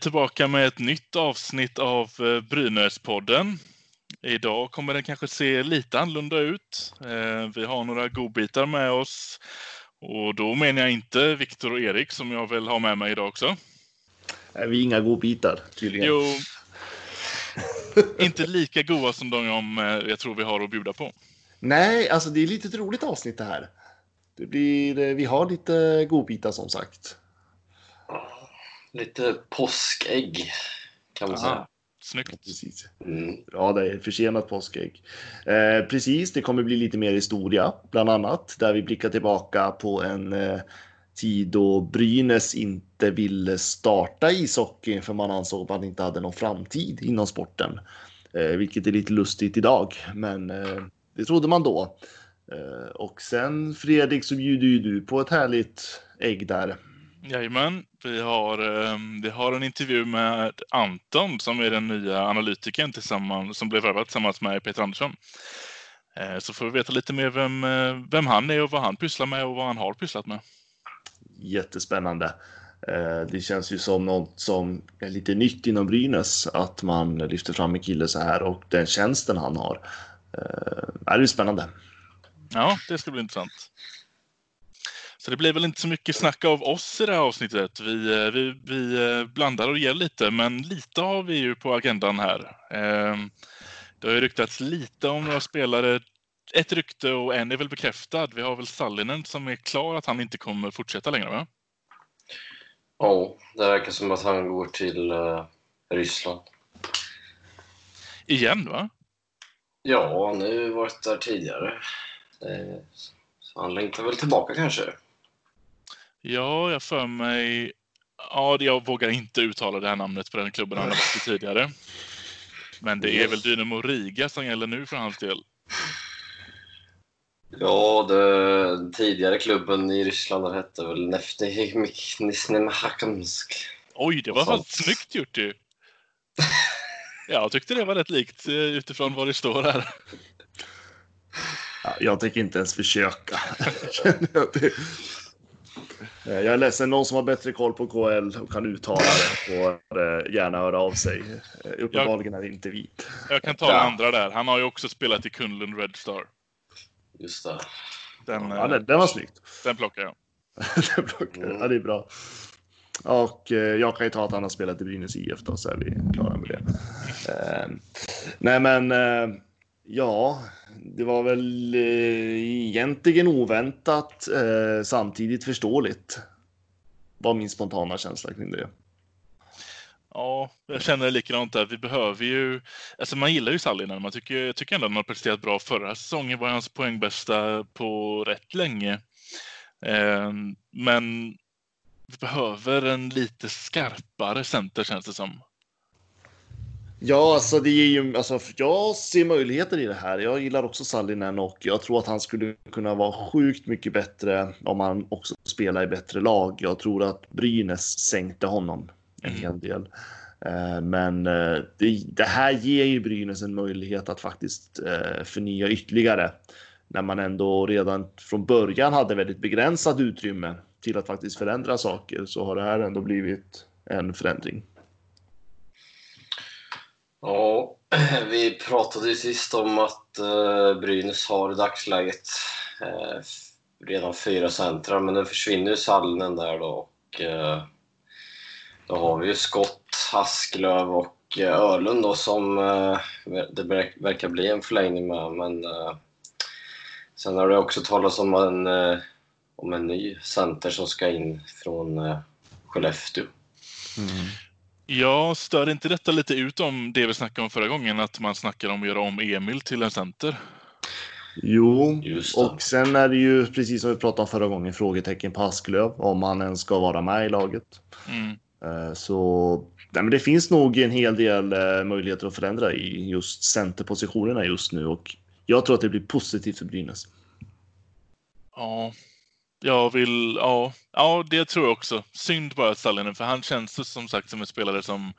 tillbaka med ett nytt avsnitt av eh, Brynäspodden. Idag kommer den kanske se lite annorlunda ut. Eh, Vi har några godbitar med oss. Och då menar jag inte Viktor och Erik som jag väl har med mig idag också. Är vi inga godbitar tydligen? Jo, inte lika goda som de eh, jag tror vi har att bjuda på. Nej, alltså det är lite ett roligt avsnitt det här. Det blir, vi har lite godbitar som sagt. Lite påskägg kan man säga. Aha, snyggt. Precis. Mm. Ja, det är försenat påskägg. Eh, precis, det kommer bli lite mer historia, bland annat, där vi blickar tillbaka på en eh, tid då Brynäs inte ville starta ishockey för man ansåg att man inte hade någon framtid inom sporten. Eh, vilket är lite lustigt idag, men eh, det trodde man då. Eh, och sen Fredrik så bjuder ju du på ett härligt ägg där. Jajamän, vi har, eh, vi har en intervju med Anton som är den nya analytikern tillsammans, som blev värvad tillsammans med Peter Andersson. Eh, Så får vi veta lite mer vem, eh, vem han är och vad han pysslar med och vad han har pysslat med. jättespännande. Eh, Det känns ju som något som är lite nytt inom Brynäs att man lyfter fram en kille så här och den tjänsten han har. Det är spännande. Ja, det ska bli intressant. Så det blir väl inte så mycket snack av oss i det här avsnittet. Vi, eh, vi, vi eh, blandar och ger lite, men lite har vi ju på agendan här. Eh, Det har ju ryktats lite om några spelare. Ett rykte och en är väl bekräftad. Vi har väl Sallinen som är klar att han inte kommer fortsätta längre, va? Ja, det verkar som att han går till eh, Ryssland. Igen, va? Ja, han har ju varit där tidigare. Så han längtar väl tillbaka kanske. Ja, jag för mig... Ja, jag vågar inte uttala det här namnet på den klubben han har varit i tidigare. Men det är väl Dynamo Riga som gäller nu för hans del. Ja, den tidigare klubben i Ryssland hette väl Neftny Nisnemahakamsk. Oj, det var fan. snyggt gjort ju. Jag tyckte det var rätt likt eh, utifrån vad det står här. Ja, jag tänker inte ens försöka. Jag. Eh, Jag är ledsen, någon som har bättre koll på KL och kan uttala det får eh, gärna höra av sig. Eh, Uppenbarligen är det inte vi. Jag kan ta Ja. den andra där. Han har ju också spelat i Kunlund Red Star. Just det. Den, Ja, det, det var snyggt. den plockar jag. Den plockar jag. ja, det är bra. Och eh, jag kan ju ta att han har spelat i Brynäs IF då, så är vi klara med det. Eh, nej, men eh, ja, det var väl eh, egentligen oväntat, eh, samtidigt förståeligt. Var min spontana känsla kring det. Ja, jag känner likadant där. Vi behöver ju... Alltså man gillar ju Sallinen. Man tycker, jag tycker ändå att han har presterat bra. Förra säsongen var hans poängbästa på rätt länge. Eh, men vi behöver en lite skarpare center känns det som. Ja, alltså det är ju, alltså, jag ser möjligheter i det här. Jag gillar också Sallinen och jag tror att han skulle kunna vara sjukt mycket bättre om han också spelar i bättre lag. Jag tror att Brynäs sänkte honom en Mm. hel del. Eh, Men eh, det, det här ger ju Brynäs en möjlighet att faktiskt eh, förnya ytterligare. När man ändå redan från början hade väldigt begränsat utrymme till att faktiskt förändra saker så har det här ändå blivit en förändring. Ja, vi pratade ju sist om att eh, Brynäs har i dagsläget eh, redan fyra centra, men nu försvinner ju Sallinen där då. Och, eh, då har vi ju Skott, Asklöv och eh, Öhlund då som eh, det verk- verkar bli en förlängning med. Men eh, sen har det också talats om en, eh, om en ny center som ska in från eh, Skellefteå. Mm. Ja, stör inte detta lite ut om det vi snackade om förra gången? Att man snackar om att göra om Emil till en center? Jo, och sen är det ju precis som vi pratade om förra gången frågetecken på Asklöv om han ens ska vara med i laget. Mm. Eh, Så nej, men det finns nog en hel del eh, möjligheter att förändra i just centerpositionerna just nu och jag tror att det blir positivt för Brynäs. Ja, jag vill... Ja, ja, det tror jag också. Synd bara att Sallinen, för han känns som sagt som en spelare som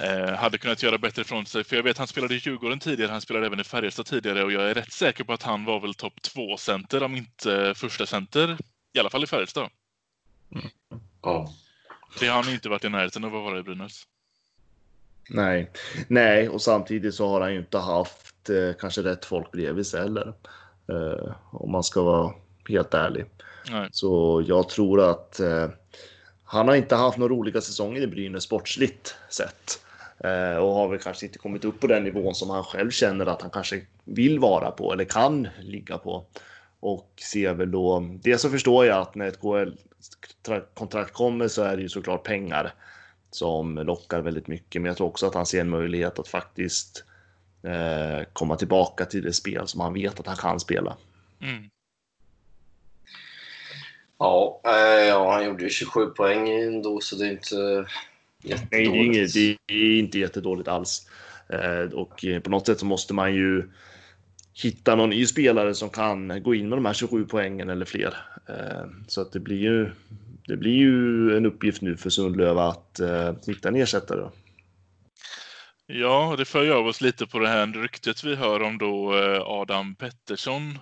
eh, hade kunnat göra bättre ifrån sig. För jag vet han spelade i Djurgården tidigare, han spelade även i Färjestad tidigare och jag är rätt säker på att han var väl topp två center om inte första center i alla fall i Färjestad. Ja. Det har han inte varit i närheten av att vara i Brynäs. Nej, nej, och samtidigt så har han ju inte haft eh, kanske rätt folk bredvid sig heller. Eh, om man ska vara helt ärlig. Nej. Så jag tror att eh, han har inte haft några roliga säsonger i Brynäs sportsligt sett. Eh, och har väl kanske inte kommit upp på den nivån som han själv känner att han kanske vill vara på eller kan ligga på. Och ser väl då, det så förstår jag att när ett KL-kontrakt kommer så är det ju såklart pengar som lockar väldigt mycket. Men jag tror också att han ser en möjlighet att faktiskt eh, komma tillbaka till det spel som han vet att han kan spela. Mm. Ja, eh, ja, han gjorde ju 27 poäng ändå, så det är inte Nej, det är, inget, jättedåligt. det är inte jättedåligt alls. Eh, och eh, på något sätt så måste man ju hitta någon ny spelare som kan gå in med de här 27 poängen eller fler. Eh, så att det blir ju. Det blir ju en uppgift nu för Sundlöv att eh, hitta en ersättare. Då. Ja, det för ju av oss lite på det här ryktet vi hör om då eh, Adam Pettersson.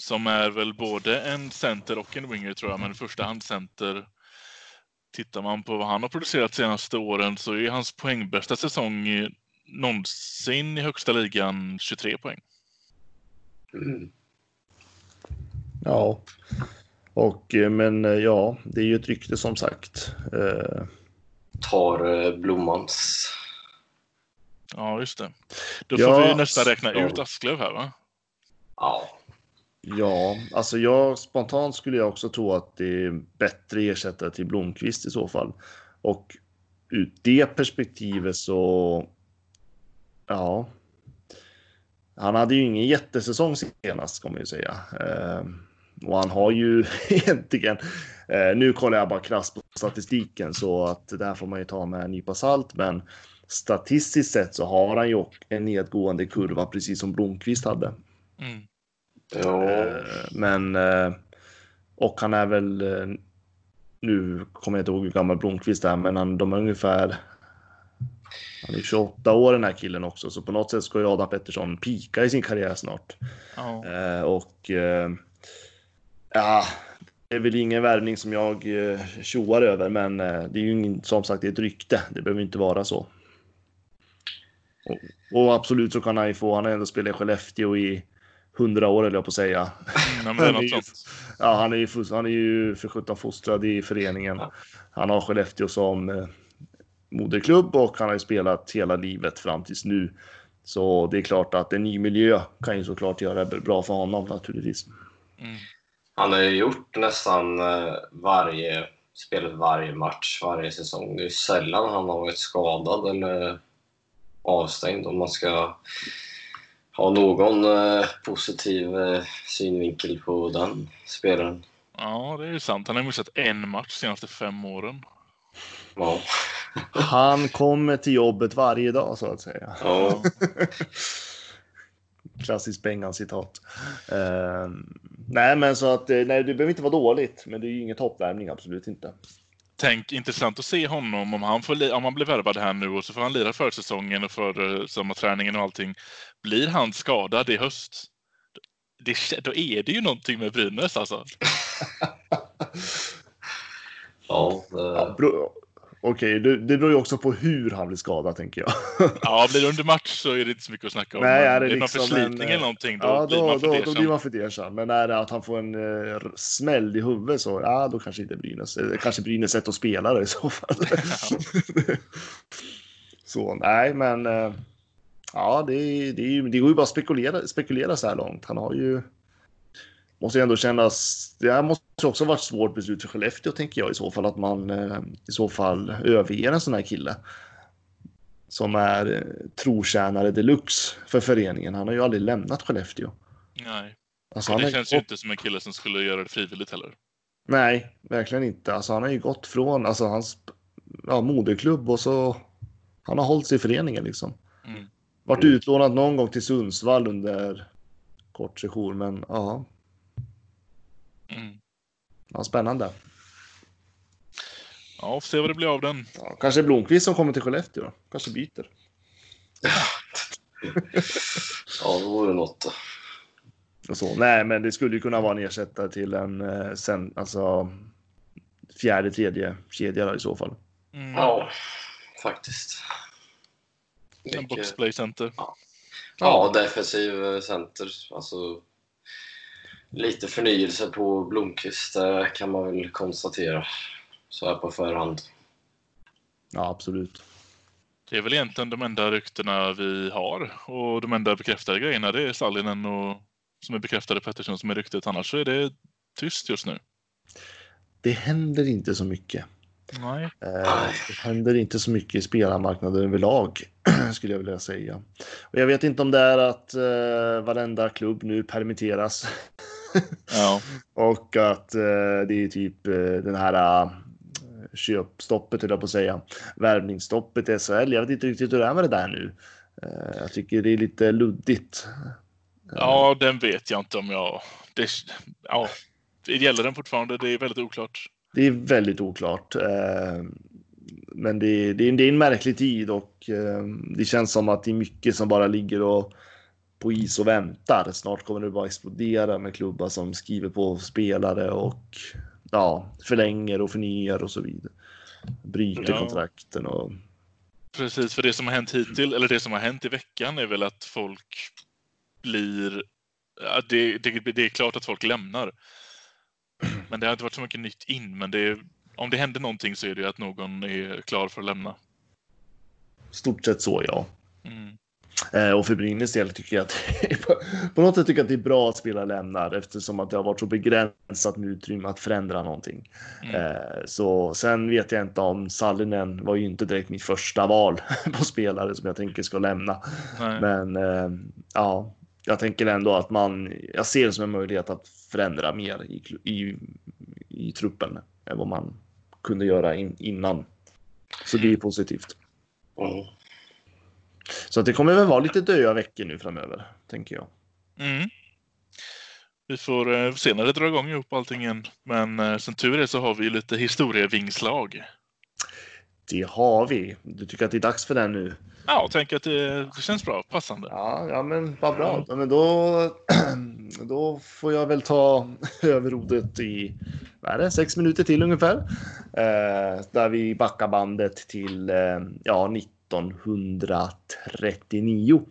Som är väl både en center och en winger tror jag, men i första hand center. Tittar man på vad han har producerat senaste åren så är hans poängbästa säsong någonsin i högsta ligan 23 poäng. Mm. Ja, och eh, men eh, ja, det är ju ett rykte som sagt. Eh, Tar eh, Blommans. Ja, just det. Då Ja, får vi nästan räkna ja. ut Asklöv här va? Ja, Ja, alltså jag spontant skulle jag också tro att det är bättre ersättare till Blomqvist i så fall. Och ur det perspektivet så. Ja. Han hade ju ingen jättesäsong senast ska man ju säga. Ehm, och han har ju egentligen. Eh, nu kollar jag bara krasst på statistiken så att det här får man ju ta med en nypa salt. Men statistiskt sett så har han ju en nedgående kurva precis som Blomqvist hade. Mm ja. Eh, Men eh, och han är väl eh, nu kommer jag inte ihåg hur gammal Blomqvist är, men han, de är ungefär. Han är 28 år den här killen också, så på något sätt ska ju Adam Pettersson pika i sin karriär snart. Ja. Eh, och eh, ja, det är väl ingen värvning som jag eh, tjoar över, men eh, det är ju ingen, som sagt det är ett rykte. Det behöver inte vara så. Och, och absolut så kan han ju få. Han har ändå spelat i Skellefteå i hundra år eller jag på att säga. Nej, men det är Han är något ju-. Ja, han är ju, han är ju för sjutton fostrad i föreningen. Han har Skellefteå som eh, moderklubb och han har ju spelat hela livet fram tills nu. Så det är klart att en ny miljö kan ju såklart göra det bra för honom naturligtvis. Mm. Han har ju gjort nästan eh, varje, spelat varje match varje säsong. Det är sällan han har varit skadad eller avstängd om man ska ha någon eh, positiv eh, synvinkel på den spelaren. Ja, det är ju sant. Han har missat en match de senaste fem åren. Ja. Han kommer till jobbet varje dag så att säga. Ja. Klassiskt Bengan-citat. Eh, nej, men så att eh, nej, det behöver inte vara dåligt, men det är ju ingen toppvärmning, absolut inte. Tänk intressant att se honom om han, får, om han blir värvad här nu och så får han lira försäsongen och för sommarträningen och allting. Blir han skadad i höst? Det, då är det ju någonting med Brynäs alltså. Ja, det, bro- Okej, det, det beror ju också på hur han blir skadad tänker jag. Ja, blir det under match så är det inte så mycket att snacka om. Nej, är det någon liksom förslitning en, eller någonting, då ja, blir då, man då, då blir fundersam. man fundersam. Men är det att han får en eh, smäll i huvudet så ja, då kanske inte Brynäs. eh, Kanske Brynäs sätt att spela det i så fall. så nej, men eh, ja, det, det, det går ju bara att spekulera, spekulera så här långt. Han har ju. Måste ju ändå kännas. Det här måste också varit ett svårt beslut för Skellefteå tänker jag i så fall att man eh, i så fall överger en sån här kille som är eh, trotjänare deluxe för föreningen. Han har ju aldrig lämnat Skellefteå. Nej, Alltså, det känns ju inte som en kille som skulle göra det frivilligt heller. Nej, verkligen inte. Alltså, han har ju gått från alltså, hans ja, moderklubb och så han har hållit sig i föreningen liksom. Mm. Varit utlånad någon gång till Sundsvall under kort session, men ja, Mm. ja spännande. Ja, får se vad det blir av den. Ja, kanske Blomqvist som kommer till Skellefteå då. Kanske byter. Ja, det vore något. Och så. Nej, men det skulle ju kunna vara en ersättare till en eh, sen, alltså, fjärde, tredje kedja då, i så fall. Mm. Ja, faktiskt. En boxplay center. Ja, defensiv eh, center. Alltså, lite förnyelse på Blomqvist kan man väl konstatera. Så här på förhand. Ja, absolut. Det är väl egentligen de enda ryktena vi har och de enda bekräftade grejerna. Det är Sallinen och som är bekräftade Pettersson som är ryktet. Annars så är det tyst just nu. Det händer inte så mycket. Nej. Eh, det händer inte så mycket i spelarmarknaden överlag, skulle jag vilja säga. Och jag vet inte om det är att eh, varenda klubb nu permitteras Ja. och att eh, det är typ eh, den här eh, köpstoppet, höll jag på att säga, värvningsstoppet i SHL. Jag vet inte riktigt hur det är med det där nu. Eh, jag tycker det är lite luddigt. ja, den vet jag inte om jag... Det, ja, det gäller den fortfarande. Det är väldigt oklart. Det är väldigt oklart. Eh, men det är, det, är, det är en märklig tid och eh, det känns som att det är mycket som bara ligger och på is och väntar. Snart kommer det bara explodera med klubbar som skriver på spelare och ja, förlänger och förnyar och så vidare. Bryter Ja. kontrakten och Precis, för det som har hänt hittills, eller det som har hänt i veckan är väl att folk blir... Ja, det, det, det är klart att folk lämnar. Men det har inte varit så mycket nytt in. Men det är, om det händer någonting så är det ju att någon är klar för att lämna. stort sett så ja. Mm. Eh, och för Brynäs del tycker jag att på något sätt tycker jag att det är bra att spela lämnar eftersom att det har varit så begränsat med utrymme att förändra någonting. Mm. Eh, så sen vet jag inte om Sallinen var ju inte direkt mitt första val på spelare som jag tänker ska lämna. Nej. Men eh, ja, jag tänker ändå att man, jag ser det som en möjlighet att förändra mer i, i, i truppen än vad man kunde göra in, innan. Så det är positivt. Mm. Så det kommer väl vara lite döda veckor nu framöver, tänker jag. Mm. Vi får eh, se när det drar igång ihop allting igen. Men eh, som tur är så har vi lite historievingslag. Det har vi. Du tycker att det är dags för den nu? Ja, jag tänker att det, känns bra. Passande. Ja, ja men vad bra. Ja, men då, då får jag väl ta över ordet i vad är det, sex minuter till ungefär. Eh, där vi backar bandet till eh, ja, 1939.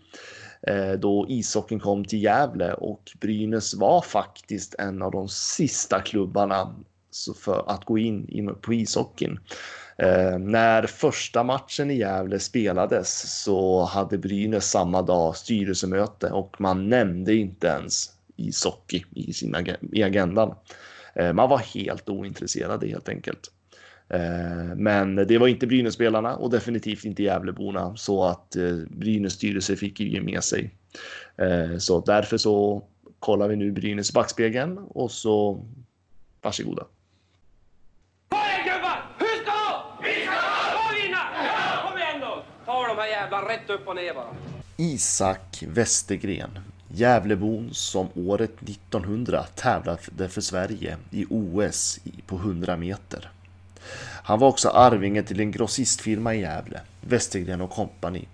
Eh, då ishockeyn kom till Gävle och Brynäs var faktiskt en av de sista klubbarna för att gå in, på ishockeyn. Eh, när första matchen i Gävle spelades så hade Brynäs samma dag styrelsemöte och man nämnde inte ens ishockey i, sin ag- i agendan. Eh, man var helt ointresserade helt enkelt. Eh, men det var inte Brynäs-spelarna och definitivt inte Gävleborna. Så att eh, Brynäs styrelse fick ju ge med sig. Eh, så därför så kollar vi nu Brynäs backspegeln och så varsågoda. Isak Westergren, Gävlebon som året 1900 tävlade för Sverige i OS på 100 meter. Han var också arvingen till en grossistfirma i Gävle, Westergren och kompani.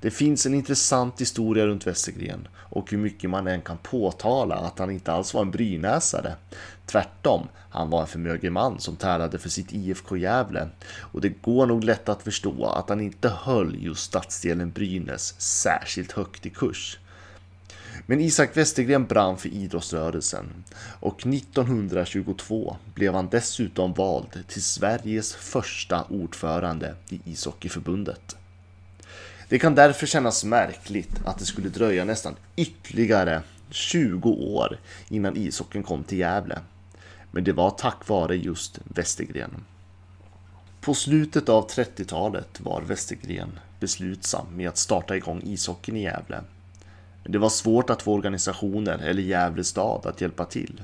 Det finns en intressant historia runt Westergren och hur mycket man än kan påtala att han inte alls var en brynäsare. Tvärtom, han var en förmögen man som tävlade för sitt IFK Gävle och det går nog lätt att förstå att han inte höll just stadsdelen Brynäs särskilt högt i kurs. Men Isak Westergren brann för idrottsrörelsen och 1922 blev han dessutom vald till Sveriges första ordförande i ishockeyförbundet. Det kan därför kännas märkligt att det skulle dröja nästan ytterligare 20 år innan ishockeyn kom till Gävle. Men det var tack vare just Westergren. På slutet av 30-talet var Westergren beslutsam med att starta igång ishockeyn i Gävle. Men det var svårt att få organisationer eller Gävle stad att hjälpa till.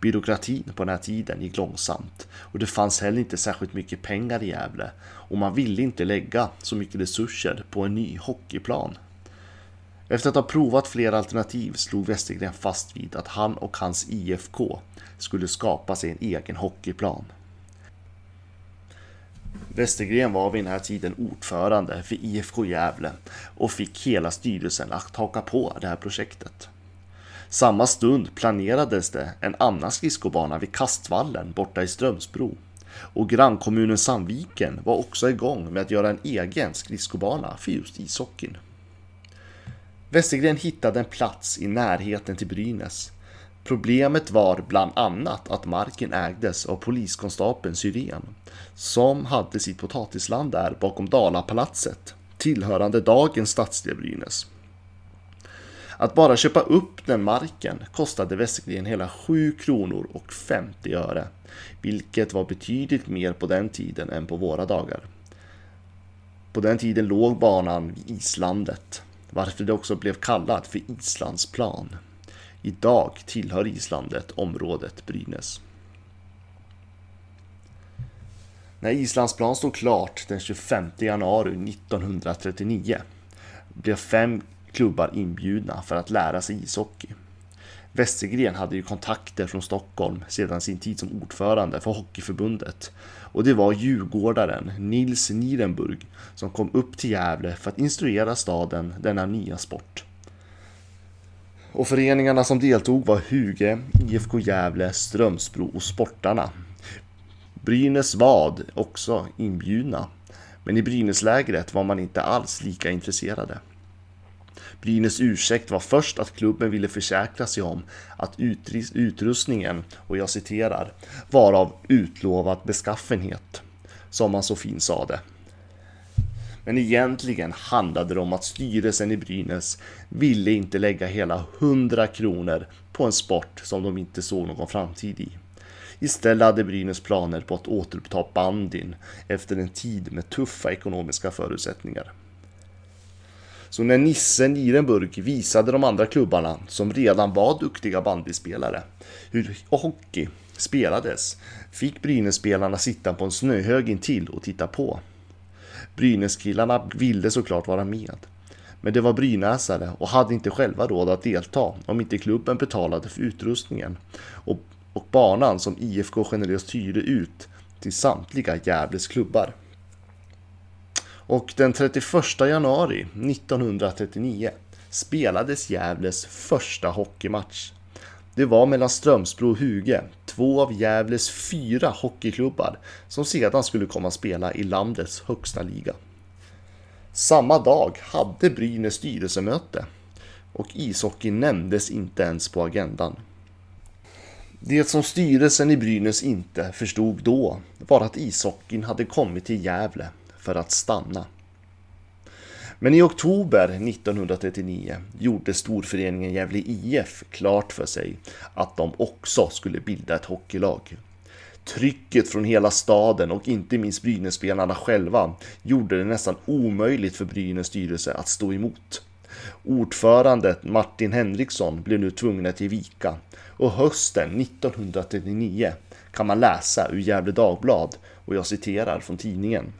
Byråkratin på den här tiden gick långsamt och det fanns heller inte särskilt mycket pengar i Gävle och man ville inte lägga så mycket resurser på en ny hockeyplan. Efter att ha provat flera alternativ slog Westergren fast vid att han och hans IFK skulle skapa sig en egen hockeyplan. Westergren var vid den här tiden ordförande för IFK Gävle och fick hela styrelsen att haka på det här projektet. Samma stund planerades det en annan skridskobana vid Kastvallen borta i Strömsbro. Och grannkommunen Sandviken var också igång med att göra en egen skridskobana för just ishockeyn. Westergren hittade en plats i närheten till Brynäs. Problemet var bland annat att marken ägdes av poliskonstapeln Syrén som hade sitt potatisland där bakom Dalapalatset tillhörande dagens stadsdel Brynäs. Att bara köpa upp den marken kostade Westergren hela 7 kronor och 50 öre, vilket var betydligt mer på den tiden än på våra dagar. På den tiden låg banan vid islandet, varför det också blev kallat för Islandsplan. Idag tillhör islandet området Brynäs. När Islandsplan stod klart den 25 januari 1939 blev fem klubbar inbjudna för att lära sig ishockey. Westergren hade ju kontakter från Stockholm sedan sin tid som ordförande för Hockeyförbundet och det var djurgårdaren Nils Nirenburg som kom upp till Gävle för att instruera staden denna nya sport. Och föreningarna som deltog var Huge, IFK Gävle, Strömsbro och Sportarna. Brynäs vad också inbjudna, men i Brynäslägret var man inte alls lika intresserade. Brynäs ursäkt var först att klubben ville försäkra sig om att utrustningen, och jag citerar, var av utlovad beskaffenhet, som man så fint sade. Men egentligen handlade det om att styrelsen i Brynäs ville inte lägga hela 100 kronor på en sport som de inte såg någon framtid i. Istället hade Brynäs planer på att återuppta bandyn efter en tid med tuffa ekonomiska förutsättningar. Så när Nisse Nirenburg visade de andra klubbarna, som redan var duktiga bandyspelare, hur hockey spelades, fick Brynässpelarna sitta på en snöhög intill och titta på. Brynäskillarna ville såklart vara med. Men det var brynäsare och hade inte själva råd att delta om inte klubben betalade för utrustningen och, och banan som IFK generöst hyrde ut till samtliga Gävles klubbar. Och den 31 januari 1939 spelades Gävles första hockeymatch. Det var mellan Strömsbro och Huge, två av Gävles fyra hockeyklubbar som sedan skulle komma att spela i landets högsta liga. Samma dag hade Brynäs styrelsemöte och ishockey nämndes inte ens på agendan. Det som styrelsen i Brynäs inte förstod då var att ishockeyn hade kommit till Gävle för att stanna. Men i oktober 1939 gjorde storföreningen Gävle IF klart för sig att de också skulle bilda ett hockeylag. Trycket från hela staden och inte minst Brynässpelarna själva gjorde det nästan omöjligt för Brynäs styrelse att stå emot. Ordförande Martin Henriksson blev nu tvungen att ge vika och hösten 1939 kan man läsa ur Gefle Dagblad och jag citerar från tidningen.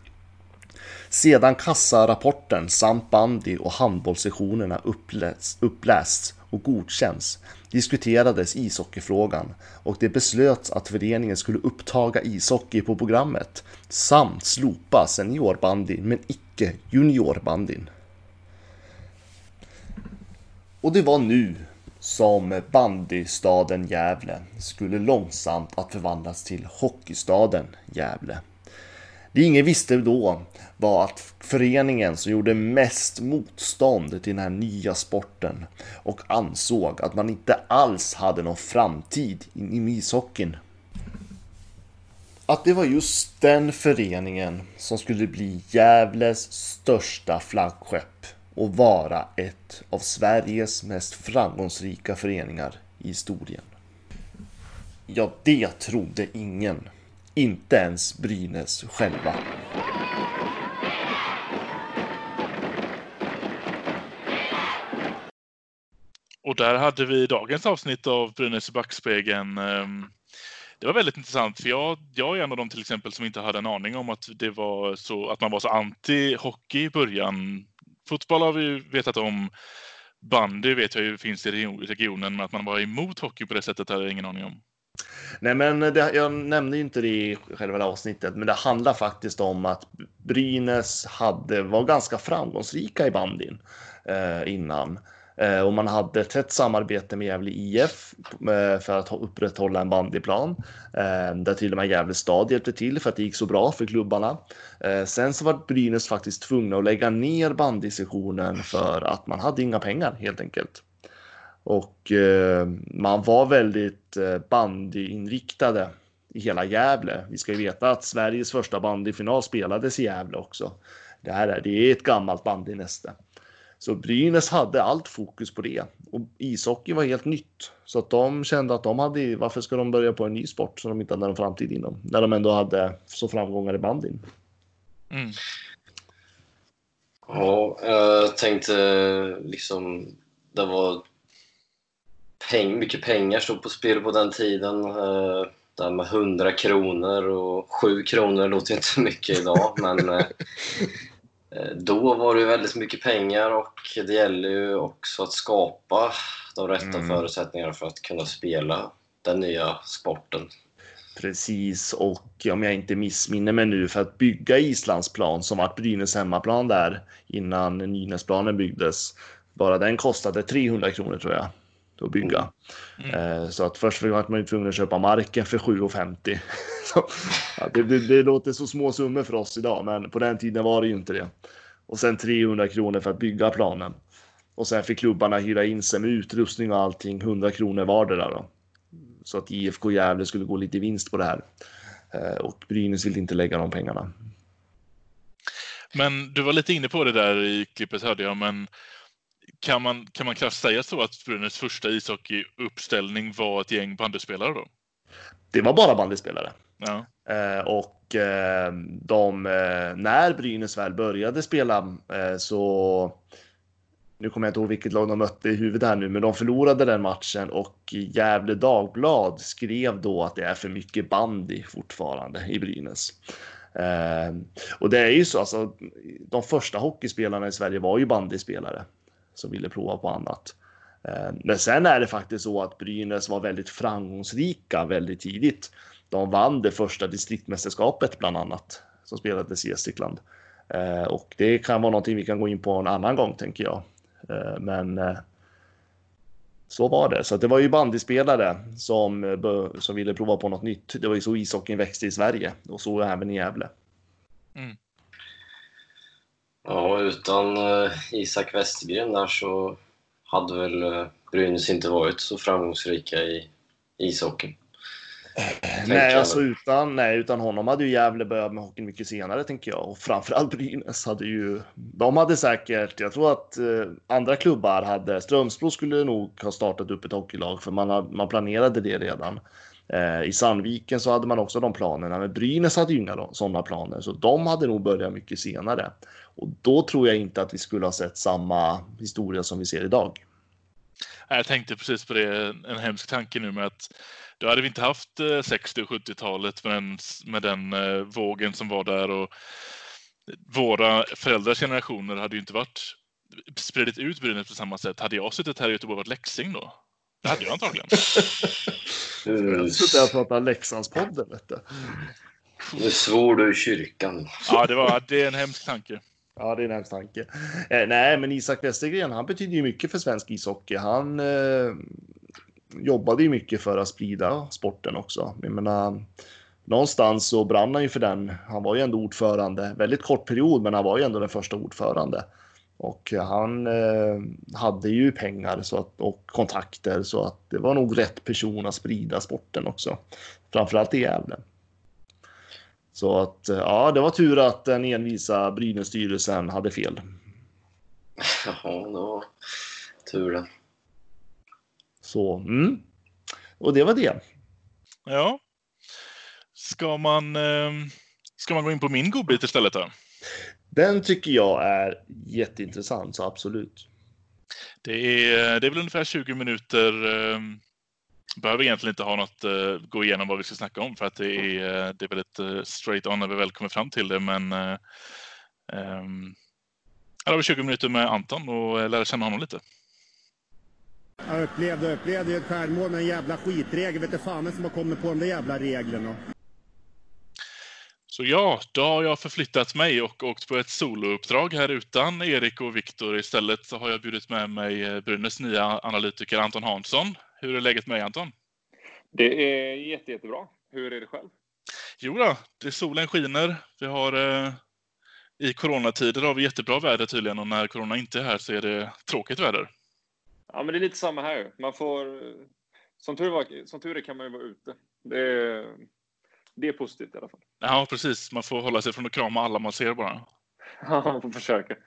Sedan kassarapporten samt bandy och handbollssessionerna upplästs, upplästs och godkänns diskuterades ishockeyfrågan och det beslöts att föreningen skulle upptaga ishockey på programmet samt slopa seniorbandyn men icke juniorbandyn. Och det var nu som bandystaden Gävle skulle långsamt att förvandlas till hockeystaden Gävle. Det ingen visste då var att föreningen som gjorde mest motstånd till den här nya sporten och ansåg att man inte alls hade någon framtid i ishockeyn. Att det var just den föreningen som skulle bli Gävles största flaggskepp och vara ett av Sveriges mest framgångsrika föreningar i historien. Ja, det trodde ingen. Inte ens Brynäs själva. Och där hade vi dagens avsnitt av Brynäs i backspegeln. Ehm, det var väldigt intressant för jag, jag är en av dem till exempel som inte hade en aning om att det var så att man var så anti hockey i början. Fotboll har vi ju vetat om. Bandy vet jag ju finns i regionen, men att man var emot hockey på det sättet hade jag ingen aning om. Nej, men det, jag nämnde ju inte det i själva avsnittet, men det handlar faktiskt om att Brynäs hade, var ganska framgångsrika i bandyn eh, innan. Eh, och man hade ett tätt samarbete med Gävle IF eh, för att upprätthålla en bandyplan. Eh, där till och med Gävle stad hjälpte till för att det gick så bra för klubbarna. Eh, sen så var Brynäs faktiskt tvungna att lägga ner bandysessionen för att man hade inga pengar helt enkelt. Och man var väldigt bandyinriktade i hela Gävle. Vi ska ju veta att Sveriges första bandyfinal spelades i Gävle också. Det här är, det är ett gammalt bandynäste. Så Brynäs hade allt fokus på det och ishockey var helt nytt så att de kände att de hade. Varför ska de börja på en ny sport som de inte hade någon framtid inom när de ändå hade så framgångar i bandyn? Mm. Ja, jag tänkte liksom det var peng, mycket pengar stod på spel på den tiden. Eh, det här med 100 kronor och 7 kronor låter inte mycket idag men eh, Eh, då var det väldigt mycket pengar och det gäller ju också att skapa de rätta mm. förutsättningarna för att kunna spela den nya sporten. Precis, och om jag inte missminner mig nu för att bygga Islandsplan som var Brynäs hemmaplan där innan Nynäsplanen byggdes. Bara den kostade 300 kronor tror jag att bygga. Mm. mm. Så att först var man tvungen att köpa marken för 7,50. ja, det, det, det, låter så små summor för oss idag, men på den tiden var det ju inte det. Och sen 300 kronor för att bygga planen. Och sen fick klubbarna hyra in sig med utrustning och allting, 100 kronor vardera då. Så att IFK Gävle skulle gå lite vinst på det här. Eh, och Brynäs ville inte lägga de pengarna. Men du var lite inne på det där i klippet hörde jag, men kan man, kan man krasst säga så att Brynäs första ishockeyuppställning var ett gäng bandyspelare då? Det var bara bandyspelare. Ja. Eh, och eh, de, eh, när Brynäs väl började spela eh, så nu kommer jag inte ihåg vilket lag de mötte i huvudet här nu, men de förlorade den matchen och Gävle Dagblad skrev då att det är för mycket bandy fortfarande i Brynäs. Eh, och det är ju så, alltså, de första hockeyspelarna i Sverige var ju bandyspelare som ville prova på annat. Eh, men sen är det faktiskt så att Brynäs var väldigt framgångsrika väldigt tidigt. De vann det första distriktmästerskapet bland annat som spelades i Gästrikland. Eh, och det kan vara någonting vi kan gå in på en annan gång tänker jag. Eh, men så var det. Så det var ju bandyspelare som, som ville prova på något nytt. Det var ju så ishockeyn växte i Sverige och så även i Gävle. Mm. Ja, utan uh, Isak Westergren där så hade väl uh, Brynäs inte varit så framgångsrika i ishockeyn. Nej, alltså utan, nej, utan honom hade ju Gävle börjat med hockey mycket senare tänker jag. Och framförallt Brynäs hade ju, de hade säkert, jag tror att eh, andra klubbar hade, Strömsbro skulle nog ha startat upp ett hockeylag för man, man planerade det redan. Eh, I Sandviken så hade man också de planerna, men Brynäs hade ju inga sådana planer, så de hade nog börjat mycket senare. Och då tror jag inte att vi skulle ha sett samma historia som vi ser idag. Jag tänkte precis på det, en hemsk tanke nu med att då hade vi inte haft eh, 60 och 70-talet med den, med den eh, vågen som var där och våra föräldrars generationer hade ju inte varit spridit ut Brynäs på samma sätt. Hade jag suttit här i Göteborg och varit Leksing då? Det hade jag antagligen. Jag suttit här och pratat Leksandspodden, vet du. Nu svor du i kyrkan. Ja, det, var, det är en hemsk tanke. Ja, det är en hemsk tanke. Eh, nej, men Isak Westergren, han betyder ju mycket för svensk ishockey. Han eh, jobbade ju mycket för att sprida sporten också. Jag menar, någonstans så brann han ju för den. Han var ju ändå ordförande, väldigt kort period, men han var ju ändå den första ordförande. Och han eh, hade ju pengar så att, och kontakter så att det var nog rätt person att sprida sporten också. Framförallt i Gävle. Så att eh, ja, det var tur att den envisa Brynäs-styrelsen hade fel. Ja, det var tur det. Så, mm. Och det var det. Ja. Ska man, eh, ska man gå in på min godbit istället då? Den tycker jag är jätteintressant, så absolut. Det är, det är väl ungefär 20 minuter. Eh, behöver egentligen inte ha något, uh, gå igenom vad vi ska snacka om för att det är, det är väldigt uh, straight on när vi väl kommer fram till det. Men um, här har vi 20 minuter med Anton och lära känna honom lite. Jag upplevde, upplevde ju ett självmål med en jävla skitregel. Vet du fan vem som har kommit på de där jävla reglerna. Så ja, då har jag förflyttat mig och åkt på ett solouppdrag här utan Erik och Viktor. Istället så har jag bjudit med mig eh, Brynäs nya analytiker Anton Hansson. Hur är läget med dig Anton? Det är jätte, jättebra. Hur är det själv? Jo då, det solen skiner. Vi har eh, i coronatider har vi jättebra väder tydligen och när corona inte är här så är det tråkigt väder. Ja, men det är lite samma här. Man får, som tur, var, som tur är kan man ju vara ute. Det är, det är positivt i alla fall. Ja, precis. Man får hålla sig från att krama alla man ser bara. Ja, man får försöka.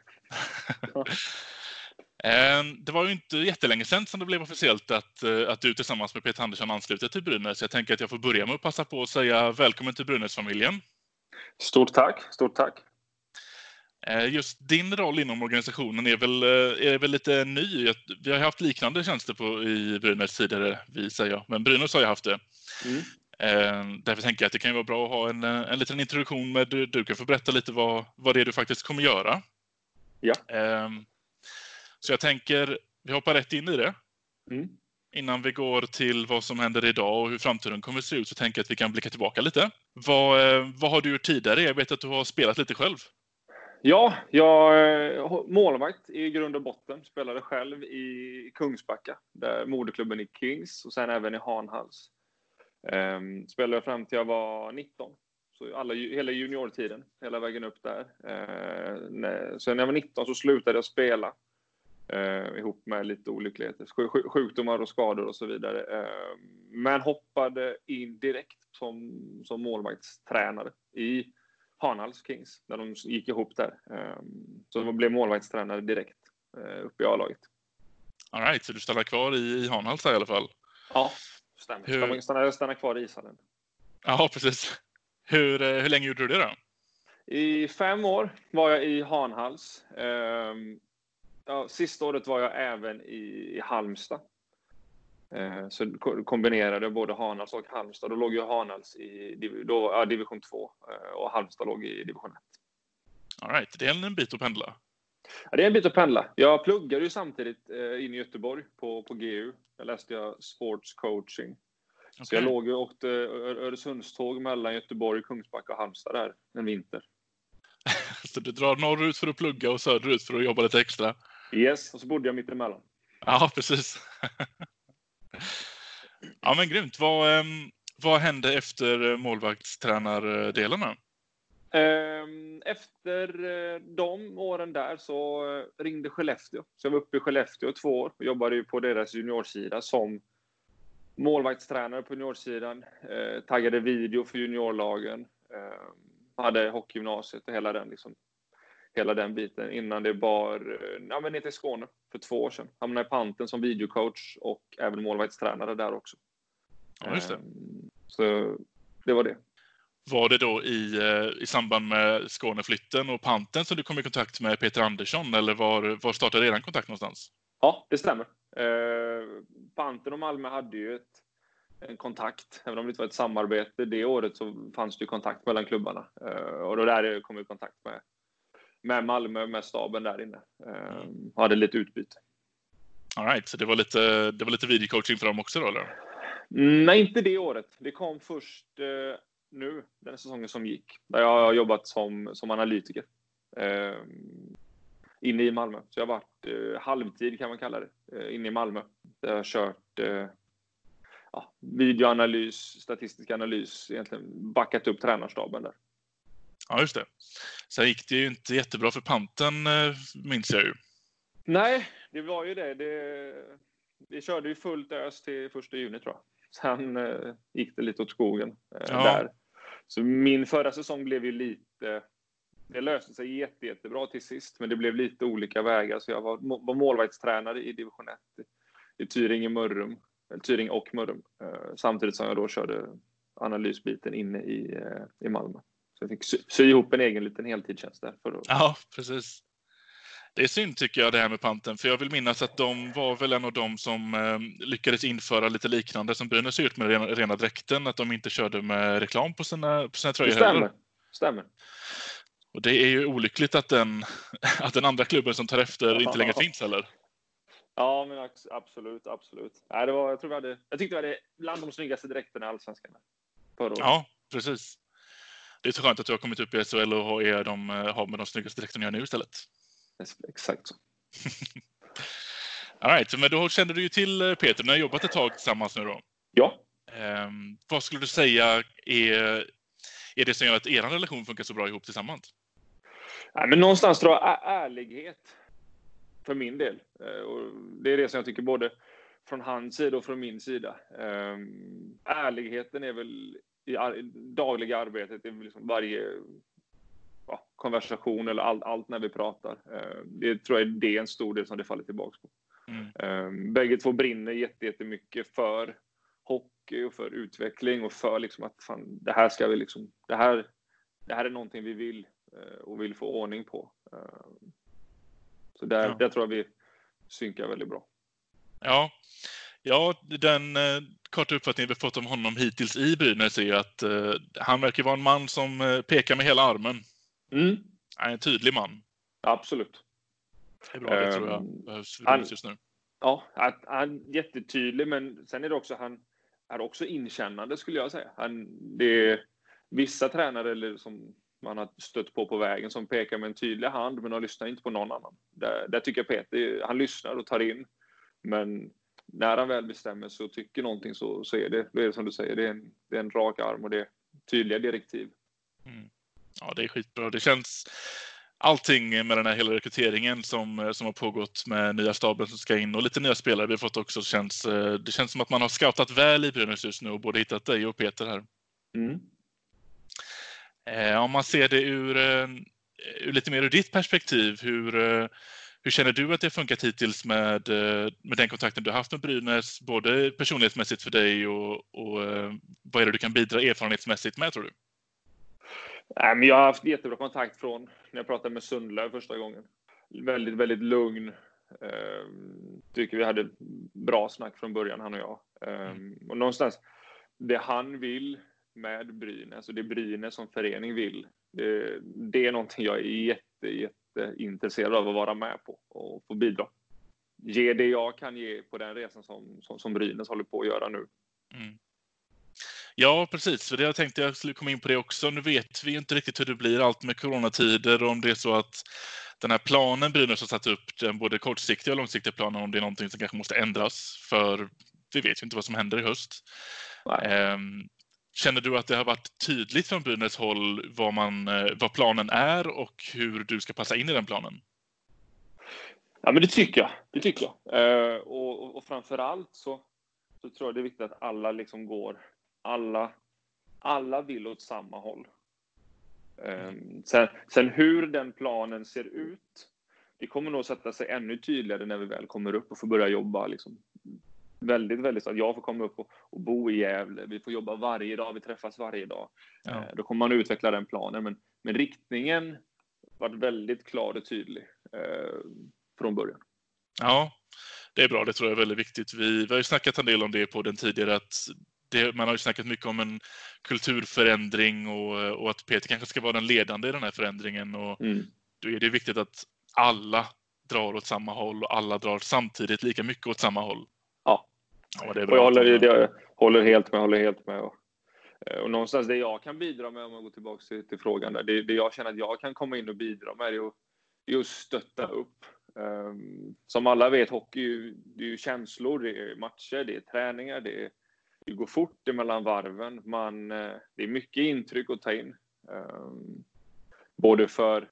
Eh, Det var ju inte jättelänge sedan som det blev officiellt att, eh, att du tillsammans med Peter Andersson ansluter till Brynäs. Jag tänker att jag får börja med att passa på att säga välkommen till Brynäs-familjen. Stort tack, stort tack. Eh, Just din roll inom organisationen är väl, är väl lite ny. Vi har haft liknande tjänster på, i Brynäs tidigare, vi säger jag. Men Brynäs har ju haft det. Mm. Eh, Därför tänker jag att det kan vara bra att ha en, eh, en liten introduktion med du, du kan få berätta lite vad, vad det är du faktiskt kommer göra. Ja. Eh, Så jag tänker, vi hoppar rätt in i det. Mm. Innan vi går till vad som händer idag och hur framtiden kommer att se ut så tänker jag att vi kan blicka tillbaka lite. Vad, eh, vad har du gjort tidigare? Jag vet att du har spelat lite själv. Ja, jag eh, målvakt i grund och botten. Spelade själv i Kungsbacka, där moderklubben är Kings och sen även i Hanhals. Um, spelade jag fram till jag var 19. Så alla, hela juniortiden, hela vägen upp där. Uh, när, sen när jag var 19 så slutade jag spela. Uh, ihop med lite olyckligheter, sj- sj- sjukdomar och skador och så vidare. Uh, men hoppade in direkt som, som målvaktstränare i Hanhals Kings, när de gick ihop där. Um, så jag blev målvaktstränare direkt uh, uppe i A-laget. All right, så du stannar kvar i, i Hanhals i alla fall? Ja, stämmer. Hur- Stanna, stanna, kvar i ishallen. Ja, precis. Hur, eh, hur länge gjorde du det då? I fem år var jag i Hanhals. Ehm, ja, sista året var jag även i, i Halmstad. Eh, så ko- kombinerade både Hanhals och Halmstad. Då låg ju Hanhals i då, ja, division 2 eh, och Halmstad låg i division 1. All right, det är en bit att pendla. Ja, det är en bit att pendla. Jag pluggade ju samtidigt eh, in i Göteborg på, på GU. Där läste jag sports coaching. Så jag låg och åkte Öresundståg mellan Göteborg, Kungsbacka och Halmstad där en vinter. Så du drar norrut för att plugga och söderut för att jobba lite extra? Yes, och så bodde jag mitt emellan. Ja, precis. ja, men grymt. Vad, ehm, vad hände efter målvaktstränardelen Efter eh, de åren där så eh, ringde Skellefteå. Så jag var uppe i Skellefteå två år och jobbade ju på deras juniorsida som målvaktstränare på juniorsidan. Eh, taggade video för juniorlagen. Eh, hade hockeygymnasiet och hela den, liksom, hela den biten innan det bar ja, men ner till Skåne för två år sedan. Hamnade i panten som videocoach och även målvaktstränare där också. Ja, just det. Ehm, Så det var det. Var det då i, eh, i samband med Skåneflytten och panten som du kom i kontakt med Peter Andersson eller var, var startade eran kontakt någonstans? Ja, det stämmer. Eh, Panten och Malmö hade ju ett, en kontakt, även om det inte var ett samarbete. Det året så fanns det ju kontakt mellan klubbarna. Eh, och då där jag kom i kontakt med, med Malmö, med staben där inne. Eh, och hade lite utbyte. All right, så det var lite, det var lite videocoaching för dem också då eller? Mm, nej, inte det året. Det kom först eh, nu, den säsongen som gick. Där jag har jobbat som, som analytiker. Eh, inne i Malmö. Så jag har varit eh, halvtid kan man kalla det. Eh, inne i Malmö. Där jag har kört eh, ja, videoanalys, statistisk analys. Egentligen backat upp tränarstaben där. Ja, just det. Sen gick det ju inte jättebra för panten eh, minns jag ju. Nej, det var ju det. det vi körde ju fullt ös till första juni tror jag. Sen eh, gick det lite åt skogen eh, Ja. där. Så min förra säsong blev ju lite... Det löste sig jätte, jättebra till sist, men det blev lite olika vägar. Så jag var, må- var målvaktstränare i division 1 i, i Tyringe, Mörrum, eller Tyringe och Mörrum. Eh, samtidigt som jag då körde analysbiten inne i, eh, i Malmö. Så jag fick sy, sy ihop en egen liten heltidstjänst där. För att, Ja, precis. Det är synd tycker jag det här med panten, för jag vill minnas att de var väl en av de som eh, lyckades införa lite liknande som Brynäs gjort med rena, rena dräkten, att de inte körde med reklam på sina, på sina det tröjor stämmer. heller. stämmer. Och det är ju olyckligt att den, att den andra klubben som tar efter inte längre finns heller. Ja, men absolut, absolut. Nej, det var, jag, tror vi hade, jag tyckte vi hade bland de snyggaste dräkterna i Allsvenskan. Förra året. Ja, precis. Det är så skönt att du har kommit upp i SHL och är de, eh, har med de snyggaste dräkterna jag nu istället. Exakt så. All right, men då kände du ju till eh, Peter. Ni har jobbat ett tag tillsammans nu då. Ja. Ehm, vad skulle du säga är, är det som gör att er relation funkar så bra ihop tillsammans? Nej, men någonstans tror jag ärlighet. För min del. Eh, Och det är det som jag tycker både från hans sida och från min sida. Ehm, ärligheten är väl i ar- dagliga arbetet, i liksom varje ja, konversation eller all, allt när vi pratar. Eh, Det tror jag är det en stor del som det faller tillbaka på. Mm. Um, bägge två brinner jätte- jättemycket för hockey och för utveckling och för liksom att fan, det här ska vi liksom, det här, det här är någonting vi vill eh, och vill få ordning på. Eh, så där, Ja. där tror jag vi synkar väldigt bra. Ja, ja den eh, korta uppfattningen vi fått om honom hittills i Brynäs är ju att eh, han verkar vara en man som eh, pekar med hela armen. Mm, Han är en tydlig man. absolut. Det är bra, det tror jag Ehm, behövs han- just nu. Ja, att, han är jättetydlig, men sen är det också han är också inkännande skulle jag säga. Han, det är vissa tränare eller som man har stött på på vägen som pekar med en tydlig hand, men de lyssnar inte på någon annan. Där, där tycker jag Peter, han lyssnar och tar in, men när han väl bestämmer sig och tycker någonting så, så är det, det är som du säger, det är, en, det är en rak arm och det är tydliga direktiv. Ja, det är skitbra. Det känns allting med den här hela rekryteringen som, eh, som har pågått med nya staben som ska in och lite nya spelare vi har fått också. Känns, eh, det känns som att man har scoutat väl i Brynäs just nu och både hittat dig och Peter här. Mm. Eh, om man ser det ur, ur lite mer ur ditt perspektiv, hur, hur känner du att det har funkat hittills med, med den kontakten du har haft med Brynäs, både personlighetsmässigt för dig och, och vad är det du kan bidra erfarenhetsmässigt med tror du? Nej, men jag har haft jättebra kontakt från när jag pratade med Sundlöv första gången. Väldigt, väldigt lugn. Ehm, tycker vi hade bra snack från början, han och jag. Ehm, och någonstans, det han vill med Brynäs och det Brynäs som förening vill, det, det är någonting jag är jätte, jätteintresserad av att vara med på och få bidra. Ge det jag kan ge på den resan som, som, som Brynäs håller på att göra nu. Mm. Ja, precis. För det jag tänkte jag skulle komma in på det också. Nu vet vi inte riktigt hur det blir allt med coronatider och om det är så att den här planen Brynäs har satt upp, den både kortsiktiga och långsiktiga planen, om det är någonting som kanske måste ändras. För vi vet ju inte vad som händer i höst. Nej. Ehm, Känner du att det har varit tydligt från Brynäs håll vad, man, eh, vad planen är och hur du ska passa in i den planen? Ja, men det tycker jag. Det tycker jag. Eh, och, och, och framför allt så, så tror jag det är viktigt att alla liksom går, alla, alla vill åt samma håll. Eh, sen, sen hur den planen ser ut, det kommer nog sätta sig ännu tydligare när vi väl kommer upp och får börja jobba liksom, väldigt, väldigt så att jag får komma upp och, och bo i Gävle. Vi får jobba varje dag, vi träffas varje dag. Ja. Eh, Då kommer man utveckla den planen, men, men riktningen var väldigt klar och tydlig eh, från början. Ja, det är bra. Det tror jag är väldigt viktigt. Vi, vi har ju snackat en del om det på den tidigare. Att det, man har ju snackat mycket om en kulturförändring och, och att Peter kanske ska vara den ledande i den här förändringen. Och Mm. då är det viktigt att alla drar åt samma håll och alla drar samtidigt lika mycket åt samma håll. Ja. Ja, det är Och bra. jag håller, jag håller helt med, håller helt med. Och, eh, och någonstans det jag kan bidra med, om man går tillbaka till, till frågan där, det, det jag känner att jag kan komma in och bidra med, är att, att stötta upp. Ehm, som alla vet, hockey är ju, det är ju känslor, det är matcher, det är träningar, det, är, det går fort emellan varven. Man, eh, det är mycket intryck att ta in. Ehm, både för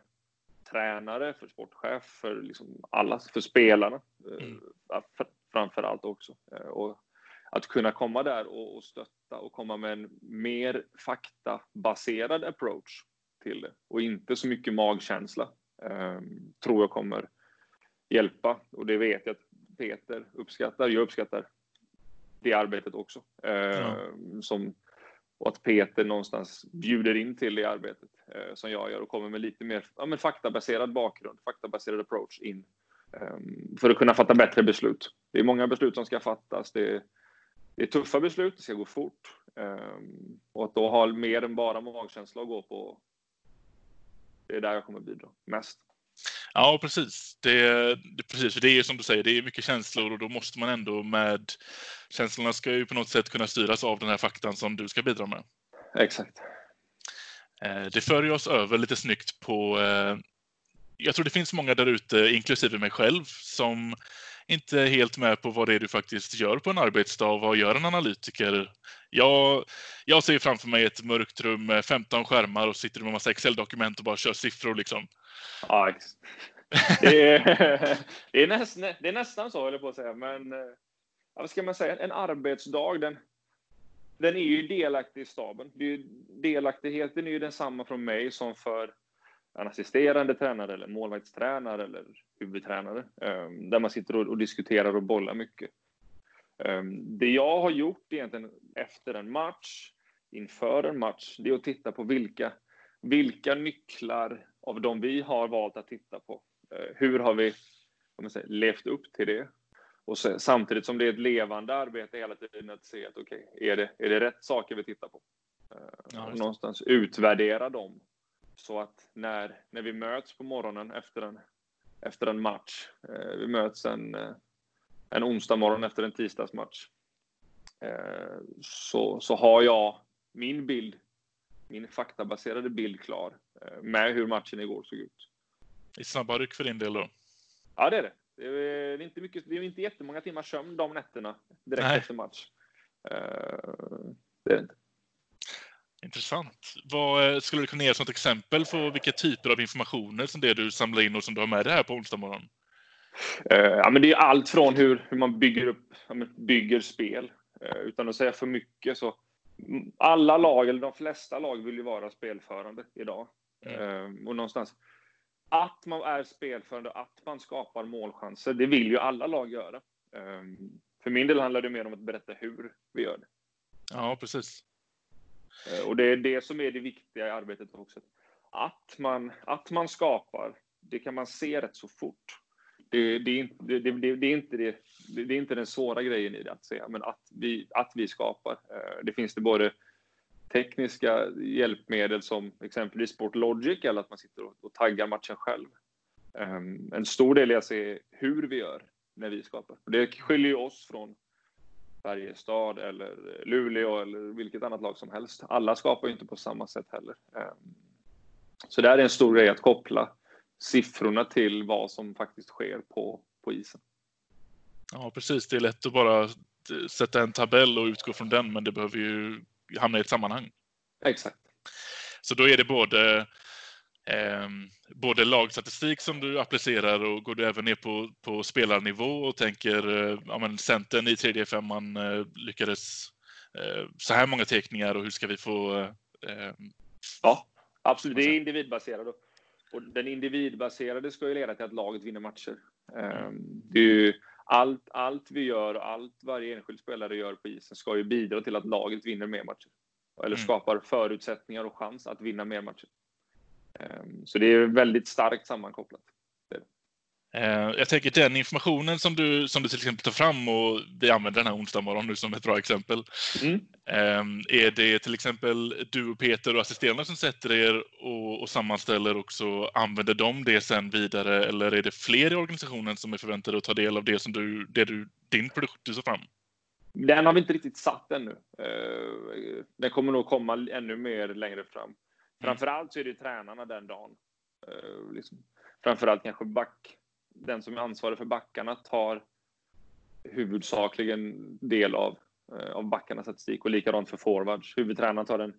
tränare, för sportchef, för liksom alla, för spelarna. eh, Mm. fr- framför allt också. Eh, Och att kunna komma där och, och stötta och komma med en mer faktabaserad approach till det och inte så mycket magkänsla eh, tror jag kommer hjälpa. Och det vet jag att Peter uppskattar. Jag uppskattar det arbetet också. Eh, Ja. som, och att Peter någonstans bjuder in till det arbetet eh, som jag gör och kommer med lite mer ja, men faktabaserad bakgrund, faktabaserad approach in Ehm, för att kunna fatta bättre beslut. Det är många beslut som ska fattas. Det är, det är tuffa beslut, det ska gå fort. Ehm, och att då ha mer än bara magkänsla att gå på, det är där jag kommer bidra mest. Ja, precis. Det, det, precis. För det är som du säger, det är mycket känslor och då måste man ändå med... Känslorna ska ju på något sätt kunna styras av den här faktan som du ska bidra med. Exakt. Eh, Det för oss över lite snyggt på... eh, Jag tror det finns många där ute, inklusive mig själv, som inte är helt med på vad det är du faktiskt gör på en arbetsdag. Vad gör en analytiker? Jag, jag ser framför mig ett mörkt rum med 15 skärmar och sitter med massa Excel-dokument och bara kör siffror liksom. Ja, det, är, det, är nästan, det är nästan så, höll jag på att säga. Men eh, vad ska man säga? En arbetsdag, den, den är ju delaktig i staben. Det är ju, delaktigheten är ju densamma från mig som för en assisterande tränare eller målvaktstränare eller huvudtränare. Ehm, där man sitter och, och diskuterar och bollar mycket. Ehm, det jag har gjort egentligen efter en match, inför en match, det är att titta på vilka, vilka nycklar av de vi har valt att titta på. eh, Hur har vi säger, levt upp till det? Och så, samtidigt som det är ett levande arbete hela tiden att se att okej, är, det, är det rätt saker vi tittar på? Eh, Ja, någonstans utvärdera dem. Så att när, när vi möts på morgonen efter en, efter en match, eh, vi möts en, en onsdag morgon efter en tisdagsmatch, eh, så, så har jag min bild, min faktabaserade bild klar eh, med hur matchen igår såg ut. I snabba ryck för din del då? Ja, det är det. Det är, är inte, mycket, det är inte jättemånga timmar sömn de nätterna direkt Nej. efter match. Eh, det är det inte. Intressant. Vad eh, skulle du kunna ge som ett exempel på vilka typer av informationer som det du samlar in och som du har med dig här på onsdag morgon? Eh, ja, men det är allt från hur, hur man bygger upp, bygger spel. Eh, utan att säga för mycket så. Mm, Alla lag, eller de flesta lag, vill ju vara spelförande idag. Eh, och någonstans att man är spelförande, att man skapar målchanser, det vill ju alla lag göra. Eh, för min del handlar det mer om att berätta hur vi gör det. Ja, precis. Eh, Och det är det som är det viktiga i arbetet också. Att man, att man skapar, det kan man se rätt så fort. Det, det, är, inte, det, det, det, är inte det, det är inte den svåra grejen i det att säga, men att vi, att vi skapar. Eh, det finns det både tekniska hjälpmedel som exempelvis Sportlogic eller att man sitter och, och taggar matchen själv. Ehm, en stor del är att se hur vi gör när vi skapar. Det skiljer ju oss från Färjestad eller Luleå eller vilket annat lag som helst. Alla skapar ju inte på samma sätt heller. Så Så där är en stor grej att koppla siffrorna till vad som faktiskt sker på, på isen. Ja, precis. Det är lätt att bara eh, sätta en tabell och utgå från den, men det behöver ju hamna i ett sammanhang. Exakt. Så då är det både, eh, både lagstatistik som du applicerar och går du även ner på, på spelarnivå och tänker eh, ja, men centern i tredje femman eh, lyckades eh, så här många teckningar och hur ska vi få eh, Ja, absolut. Det är individbaserat. Och- Och den individbaserade ska ju leda till att laget vinner matcher. Ehm, Det är ju allt, allt vi gör och allt varje enskild spelare gör på isen ska ju bidra till att laget vinner mer matcher. Eller Mm. skapar förutsättningar och chans att vinna mer matcher. Ehm, Så det är väldigt starkt sammankopplat. Eh, Jag tänker den informationen som du, som du till exempel tar fram och vi använder den här onsdag morgon nu som ett bra exempel. Mm. Eh, Är det till exempel du och Peter och assisterande som sätter er och, och sammanställer och så använder de det sen vidare eller är det fler i organisationen som är förväntade att ta del av det som du, det du, din produkt du tar fram? Den har vi inte riktigt satt ännu. Eh, Den kommer nog komma ännu mer längre fram. Framförallt så är det tränarna den dagen. Eh, Liksom. Framförallt kanske back, den som är ansvarig för backarna tar huvudsakligen del av, eh, av backarnas statistik och likadant för forwards. Huvudtränaren tar en,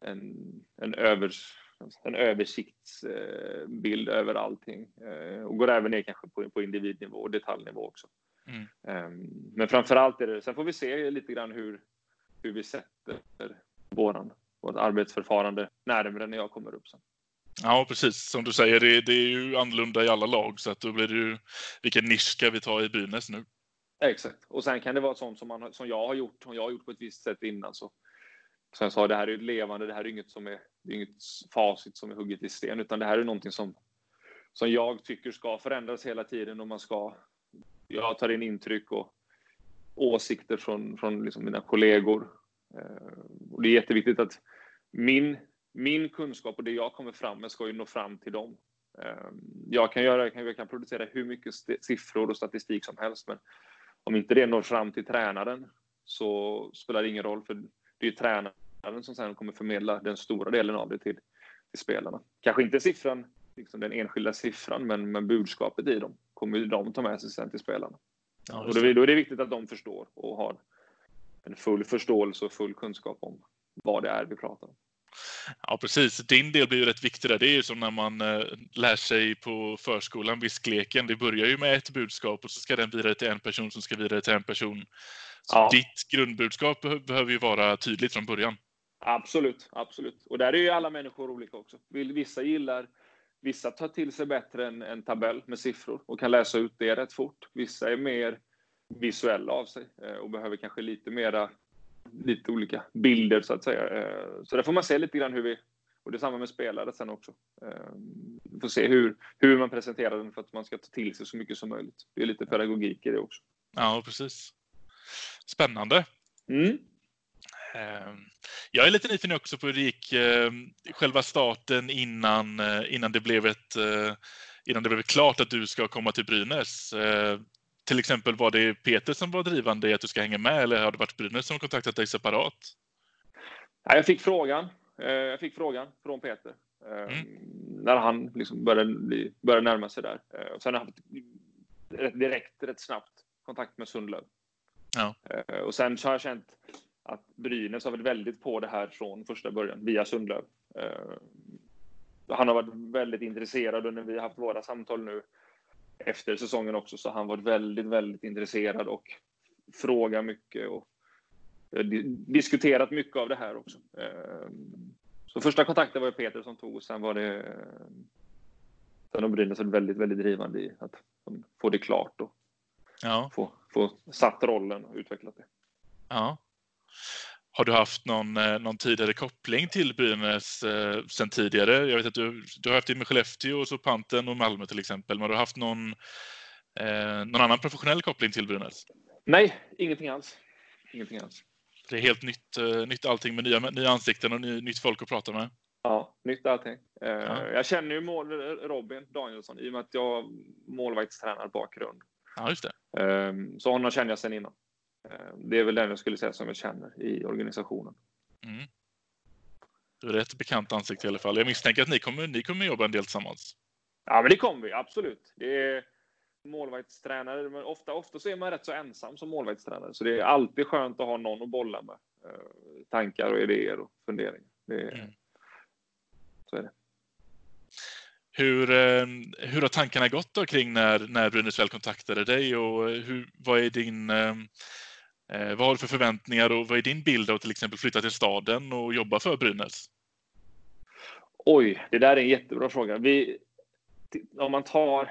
en, en, övers, en översiktsbild över allting eh, och går även ner kanske på, på individnivå och detaljnivå också. Mm. Ehm, Men framförallt är det, sen får vi se lite grann hur, hur vi sätter våran, vårt arbetsförfarande närmare när jag kommer upp sen. Ja, precis. Som du säger, det, det är ju annorlunda i alla lag så att då blir det ju vilken nisch ska vi ta i Brynäs nu? Exakt. Och sen kan det vara sånt som, man, som jag har gjort, som jag har gjort på ett visst sätt innan. Så, som jag sa, det här är ju ett levande, det här är inget som är, det är inget facit som är hugget i sten, utan det här är någonting som, som jag tycker ska förändras hela tiden och man ska, jag tar in intryck och åsikter från, från liksom mina kollegor. Eh, och det är jätteviktigt att min, min kunskap och det jag kommer fram med ska ju nå fram till dem. Ehm, Jag kan, göra, jag kan, producera hur mycket siffror och statistik som helst, men om inte det når fram till tränaren så spelar det ingen roll, för det är ju tränaren som sen kommer förmedla den stora delen av det till, till spelarna. Kanske inte siffran, liksom den enskilda siffran, men, men budskapet i dem kommer ju de ta med sig sen till spelarna. Ja, Och då är det viktigt att de förstår och har en full förståelse och full kunskap om vad det är vi pratar om. Ja, precis. Din del blir ju rätt viktig där. Det är ju som när man eh, lär sig på förskolan, viskleken. Det börjar ju med ett budskap och så ska den vidare till en person som ska vidare till en person. Så Ja. ditt grundbudskap behö- behöver ju vara tydligt från början. Absolut, absolut. Och där är ju alla människor olika också. Vissa gillar, vissa tar till sig bättre en, en tabell med siffror och kan läsa ut det rätt fort. Vissa är mer visuella av sig eh, och behöver kanske lite mera, lite olika bilder så att säga. Eh, Så där får man se lite grann hur vi, och det är samma med spelare sen också. Eh, Vi får se hur, hur man presenterar den för att man ska ta till sig så mycket som möjligt. Det är lite pedagogik i det också. Ja, precis. Spännande. Mm. Eh, Jag är lite nyfiken också på hur det gick eh, själva starten innan, eh, innan, det blev ett, eh, innan det blev klart att du ska komma till Brynäs. Till exempel var det Peter som var drivande i att du ska hänga med eller har det varit Brynäs som kontaktat dig separat? Ja, jag fick frågan. Eh, Jag fick frågan från Peter. eh, När han liksom började, började närma sig där. Eh, Och sen har jag haft rätt direkt, rätt snabbt kontakt med Sundlöv. Ja. Och sen så har jag känt att Brynäs har varit väldigt på det här från första början, via Sundlöv. Han har varit väldigt intresserad och när vi har haft våra samtal nu efter säsongen också så han varit väldigt, väldigt intresserad och frågar mycket och eh, di- diskuterat mycket av det här också. Eh, Så första kontakten var det Peter som tog och sen var det Sen har Brynäs varit väldigt, väldigt drivande i att de får det klart och Ja, få, få satt rollen och utvecklat det. ja. Har du haft någon, eh, någon tidigare koppling till Brynäs eh, sen tidigare? Jag vet att du, du har haft det med Skellefteå och så Panten och Malmö till exempel. Men har du haft någon, eh, någon annan professionell koppling till Brynäs? Nej, ingenting alls. Ingenting alls. Det är helt nytt, eh, nytt allting med nya, nya ansikten och ny, nytt folk att prata med. Ja, nytt allting. Eh, Ja. Jag känner ju mål, Robin Danielsson i och med att jag har målvaktstränarbakgrund. Ja, just det. Eh, Så honom känner jag sedan innan. Eh, Det är väl den jag skulle säga som jag känner i organisationen. Mm. Du är ett bekant ansikte i alla fall. Jag misstänker att ni kommer, ni kommer jobba en del tillsammans. Ja, men det kommer vi absolut. Det är målvaktstränare, men ofta, ofta så är man rätt så ensam som målvaktstränare, så det är alltid skönt att ha någon att bolla med. Eh, Tankar och idéer och funderingar. Det Mm. Så är det. Hur, eh, hur har tankarna gått då kring när, när Brynäs väl kontaktade dig och hur, vad är din eh, vad har du för förväntningar och vad är din bild av att till exempel flytta till staden och jobba för Brynäs? Oj, det där är en jättebra fråga. Vi, om man tar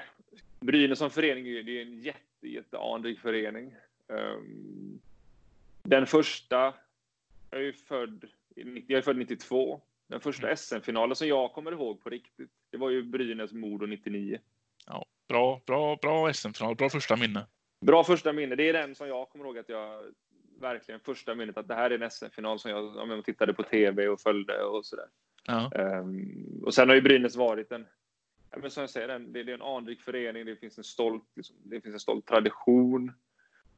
Brynäs som förening, är det en jätte, jätteanrik förening. Ehm, Den första, jag är ju född, i 90 jag är född 92. Den första SM-finalen som jag kommer ihåg på riktigt, det var ju Brynäs-Modo 99. Ja, bra, bra, bra SM-final, bra första minne. Bra första minne. Det är den som jag kommer ihåg att jag verkligen första minnet att det här är en SM-final som jag, ja, men tittade på tv och följde och sådär. Ja, Ehm, och sen har ju Brynäs varit en, ja, men som jag säger, en, det, det är en anrik förening. Det finns en stolt, liksom, det finns en stolt tradition.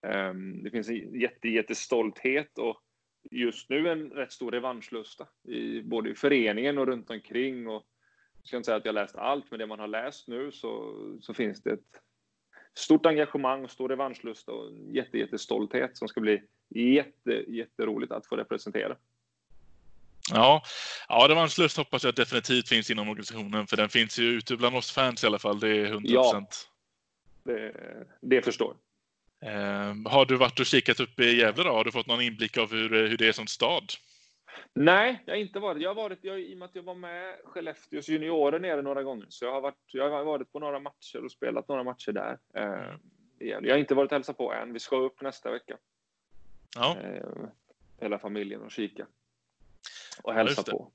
Ehm, det finns en jätte, jättestolthet och just nu en rätt stor revanschlusta i både i föreningen och runt omkring. Och jag ska inte säga att jag läst allt, men det man har läst nu så, så finns det ett stort engagemang och stor revanschlusta och jätte, jättestolthet som ska bli jätte, jätteroligt att få representera. ja, ja revanschlust hoppas jag definitivt finns inom organisationen för den finns ju ute bland oss fans i alla fall. Det är 100 procent. Det, det förstår Eh, har du varit och kikat upp i Gävle då? Har du fått någon inblick av hur, hur det är som stad? Nej, jag har inte varit. Jag har varit jag, i och med att jag var med Skellefteås juniorer nere några gånger. Så jag har varit, jag har varit på några matcher och spelat några matcher där. Gävle. jag har inte varit och hälsat på än. Vi ska upp nästa vecka. Ja, Eh, hela familjen och kika. Och Ja, hälsa det. på.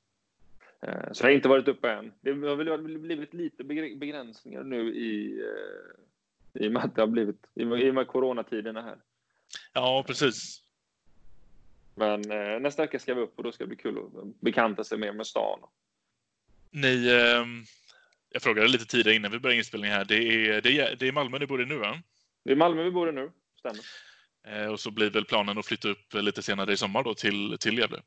Eh, så jag har inte varit uppe än. Det har väl blivit lite begr- begränsningar nu i, i och med att det har blivit i och med coronatiderna här. ja precis. Men eh, nästa vecka ska vi upp och då ska det bli kul att bekanta sig mer med stan. Ni, eh, Jag frågade lite tidigare innan vi började inspelningen här. Det är, det är, det är Malmö ni bor i nu va? Det är Malmö vi bor i nu, stämmer. Eh, och så blir väl planen att flytta upp lite senare i sommar då till, till Gävle.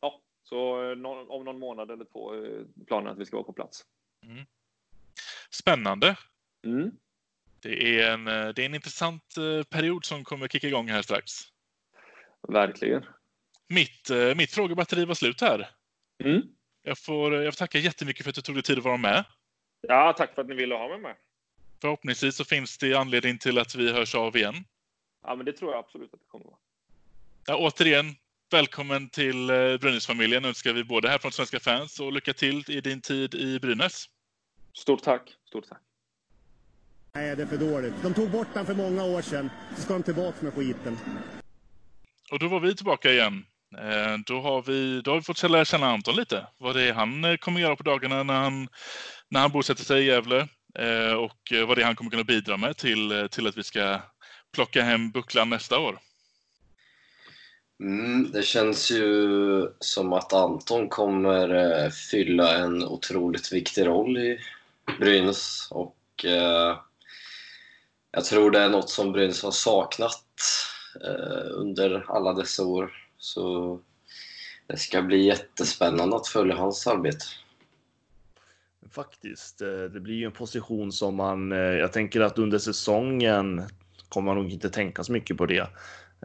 Ja, så eh, någon, om någon månad eller två är planen att vi ska vara på plats. Spännande. Mm. Det är, en, eh, det är en intressant eh, period som kommer kicka igång här strax. Verkligen. Mitt, eh, mitt frågebatteri var slut här. Mm. Jag får, jag får tacka jättemycket för att du tog dig tid att vara med. Ja, tack för att ni ville ha mig med. Förhoppningsvis så finns det anledning till att vi hörs av igen. Ja, men det tror jag absolut att det kommer vara. Ja, återigen, välkommen till eh, Brynäs-familjen önskar vi både här från Svenska fans och lycka till i din tid i Brynäs. Stort tack. Stort tack. Nej, det är för dåligt. De tog bort den för många år sedan. Så ska de tillbaka med skiten. Och då var vi tillbaka igen. Eh, då har vi, då har vi fått lära känna Anton lite. Vad det är han eh, kommer göra på dagarna när han, när han bosätter sig i Gävle. Eh, och vad det är han kommer kunna bidra med till, till att vi ska plocka hem bucklan nästa år. Mm, det känns ju som att Anton kommer fylla en otroligt viktig roll i Brynäs och eh, jag tror det är något som Brynäs har saknat eh, under alla dessa år. Så det ska bli jättespännande att följa hans arbete. Faktiskt. eh, Det blir ju en position som man, eh, jag tänker att under säsongen kommer man nog inte tänka så mycket på det.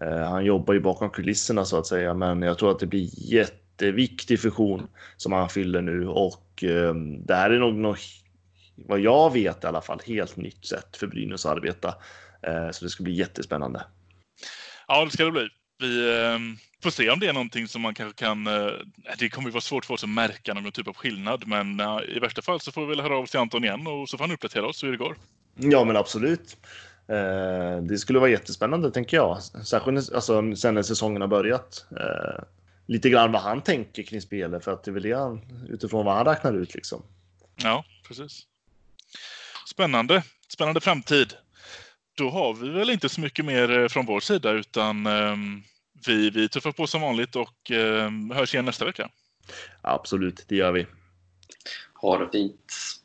Eh, Han jobbar ju bakom kulisserna så att säga, men jag tror att det blir jätteviktig funktion som han fyller nu och det här är nog något, vad jag vet i alla fall, helt nytt sätt för Brynäs att arbeta. Så det ska bli jättespännande. Ja, det ska det bli. Vi får se om det är någonting som man kanske kan... eh, Det kommer ju vara svårt för oss att märka någon typ av skillnad, men eh, i värsta fall så får vi väl höra av oss till Anton igen och så får han uppdatera oss hur det går. Ja, men absolut. Eh, Det skulle vara jättespännande, tänker jag. Särskilt alltså, sen när säsongen har börjat. Lite grann vad han tänker kring spelet, för att det är väl det han, utifrån vad han räknar ut liksom. Ja, precis. Spännande. Spännande framtid. Då har vi väl inte så mycket mer från vår sida utan ehm, vi, vi tuffar på som vanligt och ehm, hörs igen nästa vecka. Absolut, det gör vi. Ha det fint!